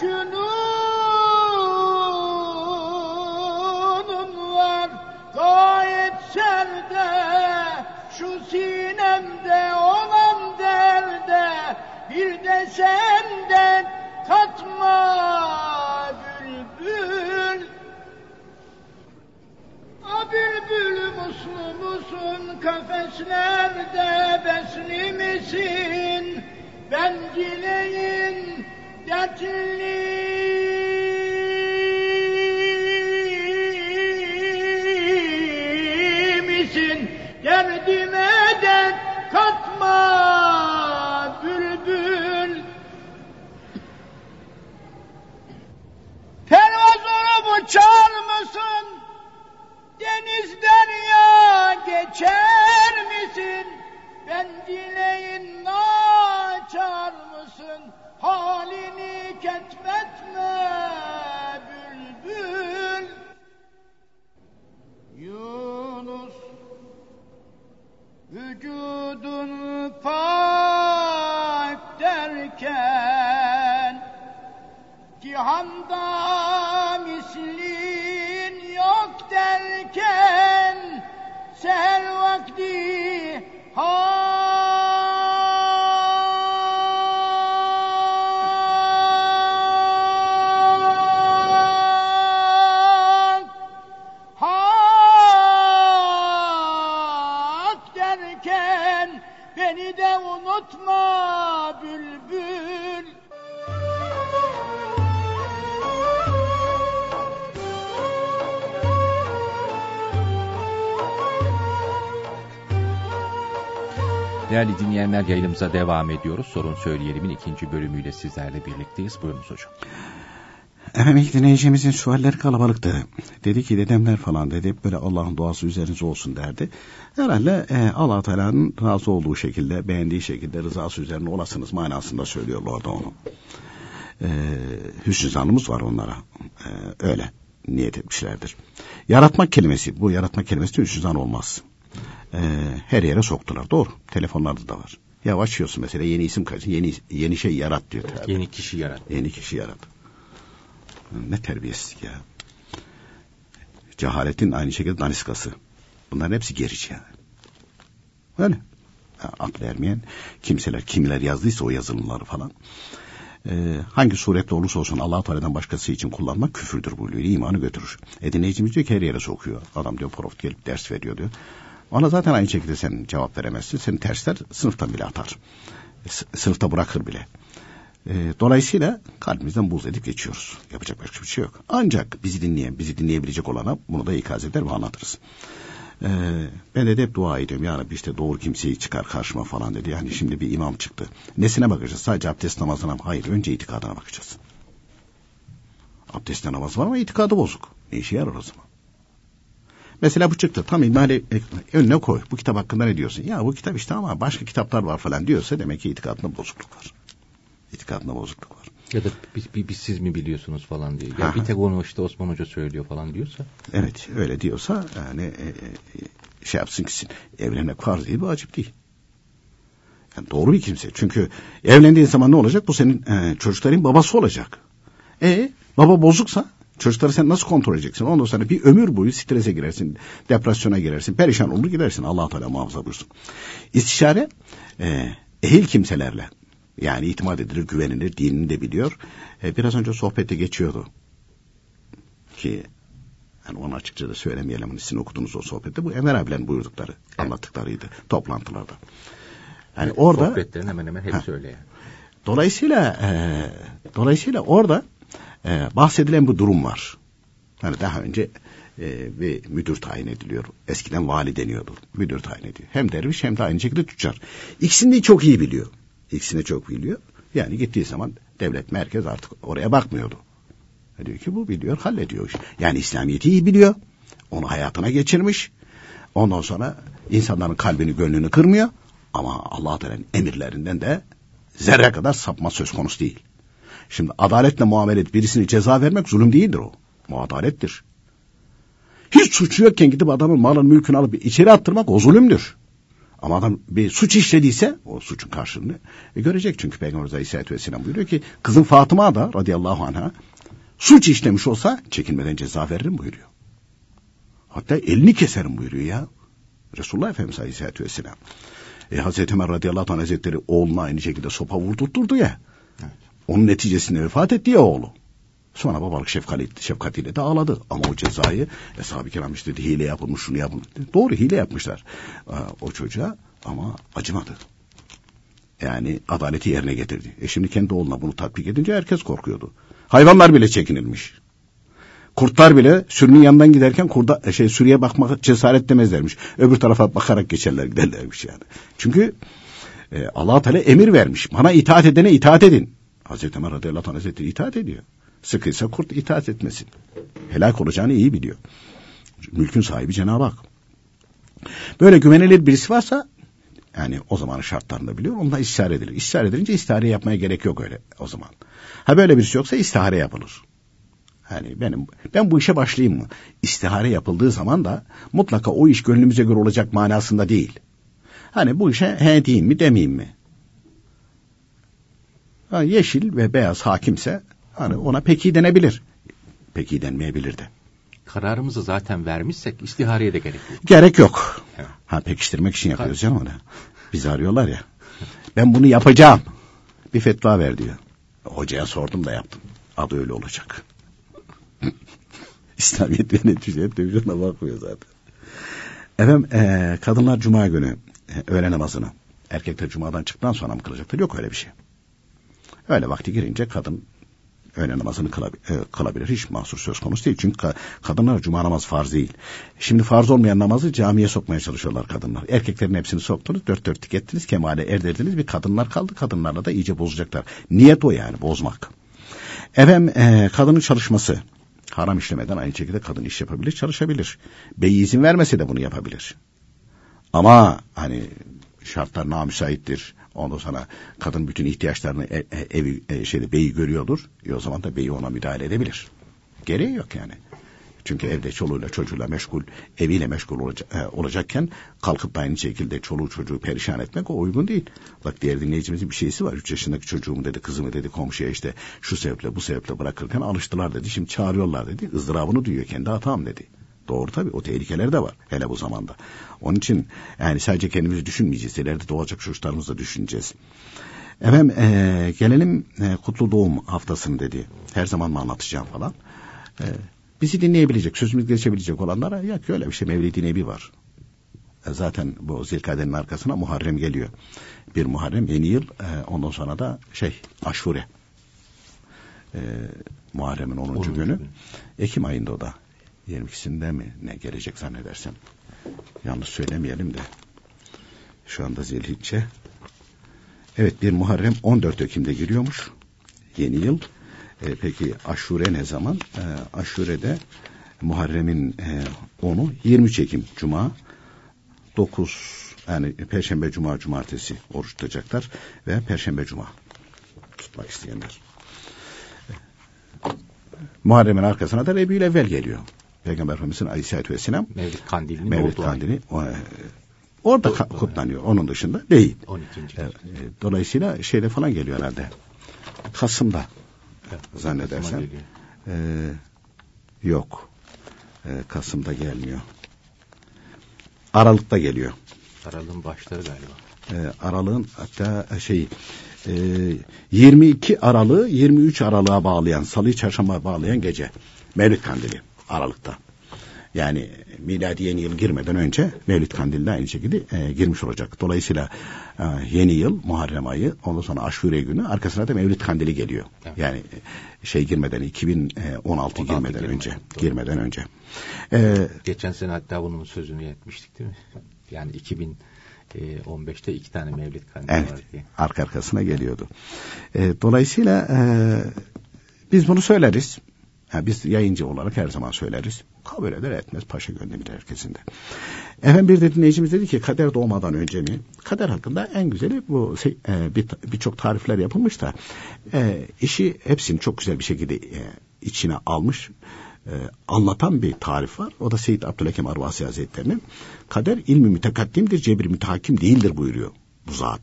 cünunun senden katma bülbül. A bülbül muslu musun kafeslerde besli misin? Ben dileğin dertli dinleyenler yayınımıza devam ediyoruz. Sorun Söyleyelim'in ikinci bölümüyle sizlerle birlikteyiz. Buyurunuz hocam. Efendim ilk dinleyicimizin sualleri kalabalıktı. Dedi ki dedemler falan dedi böyle Allah'ın duası üzerinize olsun derdi. Herhalde e, allah Teala'nın razı olduğu şekilde, beğendiği şekilde rızası üzerine olasınız manasında söylüyorlar orada onu. E, hüsnü zanımız var onlara. E, öyle niyet etmişlerdir. Yaratmak kelimesi, bu yaratmak kelimesi de hüsnü zan olmaz. E, her yere soktular. Doğru. Telefonlarda da var. Ya açıyorsun mesela yeni isim kaç, yeni yeni şey yarat diyor. Tabi. Yeni kişi yarat. Yeni kişi yarat. Ne terbiyesizlik ya. Cehaletin aynı şekilde daniskası. Bunların hepsi gerici yani. Öyle. Aklı ermeyen kimseler, kimiler yazdıysa o yazılımları falan. Ee, hangi surette olursa olsun allah Teala'dan başkası için kullanmak küfürdür buyuruyor. İmanı götürür. E dinleyicimiz diyor ki her yere sokuyor. Adam diyor prof gelip ders veriyor diyor. Ona zaten aynı şekilde sen cevap veremezsin. Seni tersler sınıftan bile atar. Sınıfta bırakır bile. E, dolayısıyla kalbimizden buz edip geçiyoruz. Yapacak başka bir şey yok. Ancak bizi dinleyen, bizi dinleyebilecek olana bunu da ikaz eder ve anlatırız. E, ben de hep dua ediyorum. Ya Rabbi işte doğru kimseyi çıkar karşıma falan dedi. Yani şimdi bir imam çıktı. Nesine bakacağız? Sadece abdest namazına mı? Hayır önce itikadına bakacağız. Abdestte namaz var ama itikadı bozuk. Ne işe yarar o zaman? Mesela bu çıktı. Tam imali önüne koy. Bu kitap hakkında ne diyorsun? Ya bu kitap işte ama başka kitaplar var falan diyorsa demek ki itikadında bozukluk var itikadında bozukluk var. Ya da biz, biz siz mi biliyorsunuz falan diye. Ya bir tek onu işte Osman Hoca söylüyor falan diyorsa. Evet öyle diyorsa yani e, e, şey yapsın ki evlenme farz değil vacip değil. Yani doğru bir kimse. Çünkü evlendiğin zaman ne olacak? Bu senin e, çocukların babası olacak. E baba bozuksa çocukları sen nasıl kontrol edeceksin? Ondan sonra bir ömür boyu strese girersin, depresyona girersin, perişan olur gidersin. Allah Teala muhafaza buyursun. İstişare e, ehil kimselerle yani itimat edilir, güvenilir, dinini de biliyor. E, biraz önce sohbette geçiyordu. Ki yani onu açıkça da söylemeyelim. Hani sizin okuduğunuz o sohbette bu Ömer abilerin buyurdukları, evet. anlattıklarıydı toplantılarda. Yani orada sohbetlerin hemen hemen hepsi öyle yani. Dolayısıyla e, dolayısıyla orada e, bahsedilen bu durum var. Hani daha önce e, bir müdür tayin ediliyor. Eskiden vali deniyordu. Müdür tayin ediyor. Hem derviş hem de aynı şekilde tüccar. İkisini de çok iyi biliyor. İkisini çok biliyor. Yani gittiği zaman devlet merkez artık oraya bakmıyordu. E diyor ki bu biliyor hallediyor. Yani İslamiyet'i iyi biliyor. Onu hayatına geçirmiş. Ondan sonra insanların kalbini gönlünü kırmıyor. Ama Allah emirlerinden de zerre kadar sapma söz konusu değil. Şimdi adaletle muamele edip birisine ceza vermek zulüm değildir o. Adalettir. Hiç suçu yokken gidip adamın malını mülkünü alıp içeri attırmak o zulümdür. Ama adam bir suç işlediyse o suçun karşılığını e, görecek. Çünkü Peygamber Aleyhisselatü Vesselam buyuruyor ki kızın Fatıma da radıyallahu anh'a suç işlemiş olsa çekinmeden ceza veririm buyuruyor. Hatta elini keserim buyuruyor ya. Resulullah Efendimiz Aleyhisselatü Vesselam. E, Hazreti Ömer radıyallahu anh hazretleri oğluna aynı şekilde sopa vurdurtturdu ya. Evet. Onun neticesinde vefat etti ya oğlu. Sonra babalık şefkatiyle, şefkatiyle de ağladı. Ama o cezayı Eshab-ı Kiram işte hile yapılmış şunu yapılmış. Doğru hile yapmışlar o çocuğa ama acımadı. Yani adaleti yerine getirdi. E şimdi kendi oğluna bunu tatbik edince herkes korkuyordu. Hayvanlar bile çekinilmiş. Kurtlar bile sürünün yanından giderken kurda e, şey sürüye bakmak cesaret demezlermiş. Öbür tarafa bakarak geçerler giderlermiş yani. Çünkü e, Allah Teala emir vermiş. Bana itaat edene itaat edin. Hazreti Ömer radıyallahu anh hazretleri itaat ediyor. Sıkıysa kurt itaat etmesin. Helak olacağını iyi biliyor. Mülkün sahibi Cenab-ı Hak. Böyle güvenilir birisi varsa yani o zamanın şartlarında biliyor. Ondan istihare edilir. İstihare edilince istihare yapmaya gerek yok öyle o zaman. Ha böyle birisi yoksa istihare yapılır. Yani benim ben bu işe başlayayım mı? İstihare yapıldığı zaman da mutlaka o iş gönlümüze göre olacak manasında değil. Hani bu işe he diyeyim mi demeyeyim mi? Ha, yeşil ve beyaz hakimse Hani ona peki denebilir. Peki denmeyebilir de. Kararımızı zaten vermişsek istihareye de gerek yok. Gerek yok. Evet. Ha pekiştirmek için yapıyoruz canım onu. Bizi arıyorlar ya. Ben bunu yapacağım. Bir fetva ver diyor. Hocaya sordum da yaptım. Adı öyle olacak. İslamiyet ve neticeye televizyona bakmıyor zaten. Efendim e, kadınlar cuma günü e, öğle namazını erkekler cumadan çıktıktan sonra mı kılacaklar? Yok öyle bir şey. Öyle vakti girince kadın öğle namazını e, kılabilir. Hiç mahsur söz konusu değil. Çünkü ka- kadınlar cuma namazı farz değil. Şimdi farz olmayan namazı camiye sokmaya çalışıyorlar kadınlar. Erkeklerin hepsini soktunuz, dört dörtlük ettiniz, kemale erdirdiniz. Bir kadınlar kaldı. Kadınlarla da iyice bozacaklar. Niyet o yani, bozmak. Efendim e, kadının çalışması. Haram işlemeden aynı şekilde kadın iş yapabilir, çalışabilir. Bey izin vermese de bunu yapabilir. Ama hani şartlar namüsaittir. Ondan sonra kadın bütün ihtiyaçlarını e, e, evi e, şeyde beyi görüyordur. E o zaman da beyi ona müdahale edebilir. Gereği yok yani. Çünkü evde çoluğuyla çocuğuyla meşgul, eviyle meşgul olacak, e, olacakken kalkıp da aynı şekilde çoluğu çocuğu perişan etmek o uygun değil. Bak diğer dinleyicimizin bir şeysi var. Üç yaşındaki çocuğumu dedi, kızımı dedi komşuya işte şu sebeple bu sebeple bırakırken alıştılar dedi. Şimdi çağırıyorlar dedi. ızdırabını duyuyor kendi hatam dedi. Doğru tabii o tehlikeler de var hele bu zamanda. Onun için yani sadece kendimizi düşünmeyeceğiz. İleride doğacak çocuklarımızı da düşüneceğiz. Efendim e, gelelim e, kutlu doğum haftasını dedi. Her zaman mı anlatacağım falan. E, bizi dinleyebilecek, sözümüz geçebilecek olanlara ya ki öyle bir şey Mevlid-i Nebi var. E, zaten bu Zilkade'nin arkasına Muharrem geliyor. Bir Muharrem yeni yıl e, ondan sonra da şey Aşure. E, Muharrem'in 10. günü. günü. Ekim ayında o da. 22'sinde mi ne gelecek zannedersem. Yanlış söylemeyelim de. Şu anda Zilhicce. Evet bir Muharrem 14 Ekim'de giriyormuş. Yeni yıl. E, peki Aşure ne zaman? E, Aşure'de Muharrem'in e, 10'u 23 Ekim Cuma. 9 yani Perşembe, Cuma, Cumartesi oruç tutacaklar ve Perşembe, Cuma tutmak isteyenler. Muharrem'in arkasına da Rebiyül Evvel geliyor. Peygamber Efendimiz'in Aleyhisselatü Vesselam Mevlid Kandili'nin Mevlid. Kandili o, e, orada ka- kutlanıyor. Onun dışında değil. 12. E, e, dolayısıyla şeyde falan geliyor herhalde. Kasım'da Evet, geliyor. E, yok. E, Kasım'da gelmiyor. Aralık'ta geliyor. Aralığın başları galiba. E, Aralık'ın hatta şey e, 22 Aralık'ı 23 Aralık'a bağlayan, Salı Çarşamba bağlayan gece. Mevlid Kandili Aralık'ta. Yani miladi yeni yıl girmeden önce Mevlid Kandili de aynı şekilde e, girmiş olacak. Dolayısıyla e, yeni yıl Muharrem ayı ondan sonra Aşure günü arkasına da Mevlid Kandili geliyor. Evet. Yani e, şey girmeden 2016 girmeden girmeden, önce doğru. girmeden önce. E, Geçen sene hatta bunun sözünü etmiştik değil mi? Yani 2015'te iki tane Mevlid Kandili Evet. var diye. Arka arkasına geliyordu. E, dolayısıyla e, biz bunu söyleriz. Ha, biz yayıncı olarak her zaman söyleriz. Kabul eder etmez paşa gönlümde herkesin de. Efendim bir de dinleyicimiz dedi ki kader doğmadan önce mi? Kader hakkında en güzeli bu e, bir- birçok tarifler yapılmış da e, işi hepsini çok güzel bir şekilde e, içine almış e, anlatan bir tarif var. O da Seyyid Abdülhakim Arvasi Hazretleri'nin kader ilmi mütekaddimdir, cebri mütehakim değildir buyuruyor bu zat.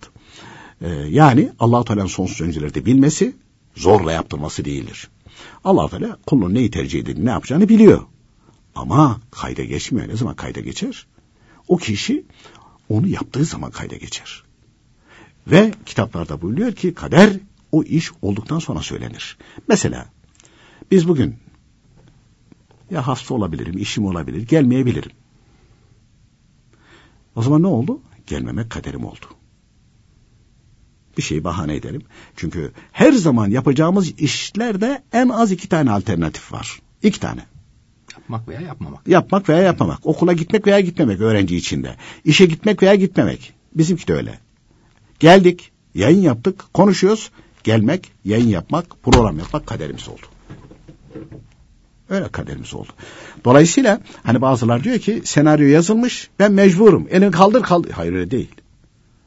Ee, yani allah Teala'nın sonsuz öncelerde bilmesi zorla yaptırması değildir. Allah Teala kulun neyi tercih edip ne yapacağını biliyor. Ama kayda geçmiyor. Ne zaman kayda geçer? O kişi onu yaptığı zaman kayda geçer. Ve kitaplarda buyuruyor ki kader o iş olduktan sonra söylenir. Mesela biz bugün ya hasta olabilirim, işim olabilir, gelmeyebilirim. O zaman ne oldu? Gelmemek kaderim oldu bir şeyi bahane edelim. Çünkü her zaman yapacağımız işlerde en az iki tane alternatif var. İki tane. Yapmak veya yapmamak. Yapmak veya yapmamak. Okula gitmek veya gitmemek öğrenci içinde. İşe gitmek veya gitmemek. Bizimki de öyle. Geldik, yayın yaptık, konuşuyoruz. Gelmek, yayın yapmak, program yapmak kaderimiz oldu. Öyle kaderimiz oldu. Dolayısıyla hani bazılar diyor ki senaryo yazılmış ben mecburum. Elini kaldır kaldır. Hayır öyle değil.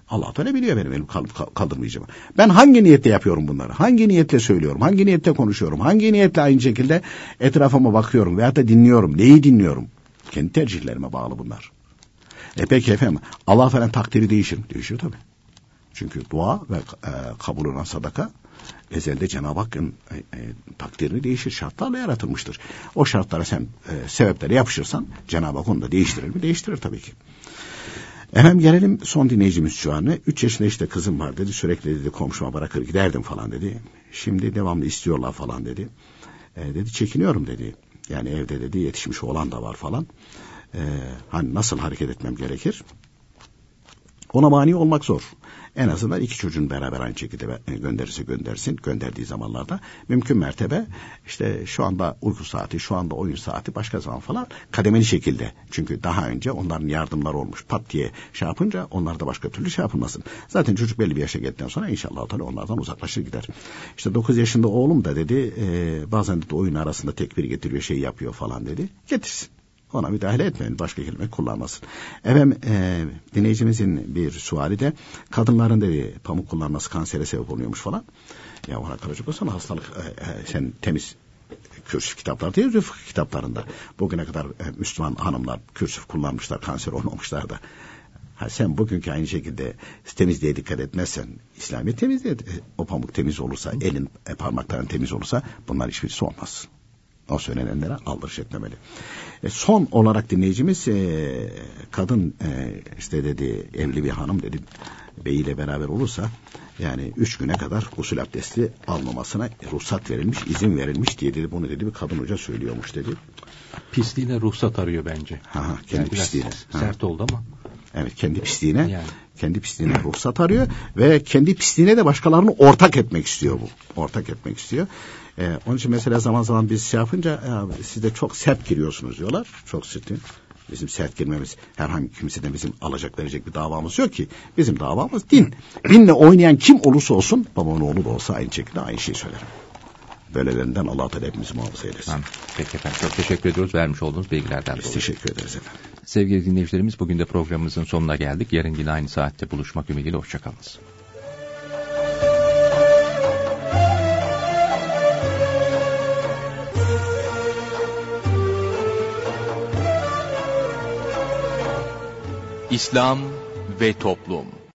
Allah Teala biliyor benim elimi kaldır, kaldırmayacağımı. Ben hangi niyetle yapıyorum bunları? Hangi niyetle söylüyorum? Hangi niyetle konuşuyorum? Hangi niyetle aynı şekilde etrafıma bakıyorum veyahut da dinliyorum? Neyi dinliyorum? Kendi tercihlerime bağlı bunlar. E peki efendim Allah falan takdiri değişir mi? Değişir tabii. Çünkü dua ve e, kabul olan sadaka ezelde Cenab-ı Hakk'ın e, e, takdirini değişir. Şartlarla yaratılmıştır. O şartlara sen e, sebeplere yapışırsan Cenab-ı Hak onu da değiştirir mi? Değiştirir tabii ki. Efendim gelelim son dinleyicimiz şu an. Üç yaşında işte kızım var dedi. Sürekli dedi komşuma bırakır giderdim falan dedi. Şimdi devamlı istiyorlar falan dedi. E, dedi çekiniyorum dedi. Yani evde dedi yetişmiş olan da var falan. E, hani nasıl hareket etmem gerekir? Ona mani olmak zor. En azından iki çocuğun beraber aynı şekilde e, gönderirse göndersin. Gönderdiği zamanlarda mümkün mertebe işte şu anda uyku saati, şu anda oyun saati başka zaman falan kademeli şekilde. Çünkü daha önce onların yardımları olmuş pat diye şey yapınca onlar da başka türlü şey yapılmasın. Zaten çocuk belli bir yaşa geldikten sonra inşallah onlardan uzaklaşır gider. İşte 9 yaşında oğlum da dedi e, bazen de oyun arasında tekbir getiriyor şey yapıyor falan dedi. Getirsin. Ona müdahale etmeyin. Başka kelime kullanmasın. Efendim e, dinleyicimizin bir suali de kadınların dedi pamuk kullanması kansere sebep oluyormuş falan. Ya ona kalacak olsan hastalık e, e, sen temiz kürsüf kitaplarda yazıyor fıkıh kitaplarında. Bugüne kadar e, Müslüman hanımlar kürsüf kullanmışlar kanser olmamışlar da. Ha sen bugünkü aynı şekilde temizliğe dikkat etmezsen, İslami temizliğe e, o pamuk temiz olursa, elin e, parmakların temiz olursa bunlar hiçbirisi olmaz. O söylenenlere aldırış etmemeli. E, son olarak dinleyicimiz e, kadın e, işte dedi evli bir hanım dedi beyiyle beraber olursa yani üç güne kadar gusül abdesti almamasına ruhsat verilmiş, izin verilmiş diye dedi. Bunu dedi bir kadın hoca söylüyormuş dedi. Pisliğine ruhsat arıyor bence. Ha, kendi Yani pisliğine. Ha. Sert oldu ama. Evet kendi pisliğine Yani. kendi pisliğine ruhsat arıyor ve kendi pisliğine de başkalarını ortak etmek istiyor bu. Ortak etmek istiyor. Ee, onun için mesela zaman zaman biz şey yapınca ya, siz de çok sert giriyorsunuz diyorlar. Çok sert. Bizim sert girmemiz herhangi kimseden bizim alacak verecek bir davamız yok ki. Bizim davamız din. Dinle oynayan kim olursa olsun babamın oğlu da olsa aynı şekilde aynı şeyi söylerim. Böylelerinden Allah Teala hepimizi muhafaza eylesin. Tamam. Peki efendim çok teşekkür ediyoruz vermiş olduğunuz bilgilerden Biz dolayı. teşekkür ederiz efendim. Sevgili dinleyicilerimiz bugün de programımızın sonuna geldik. Yarın yine aynı saatte buluşmak ümidiyle hoşçakalınız. İslam ve Toplum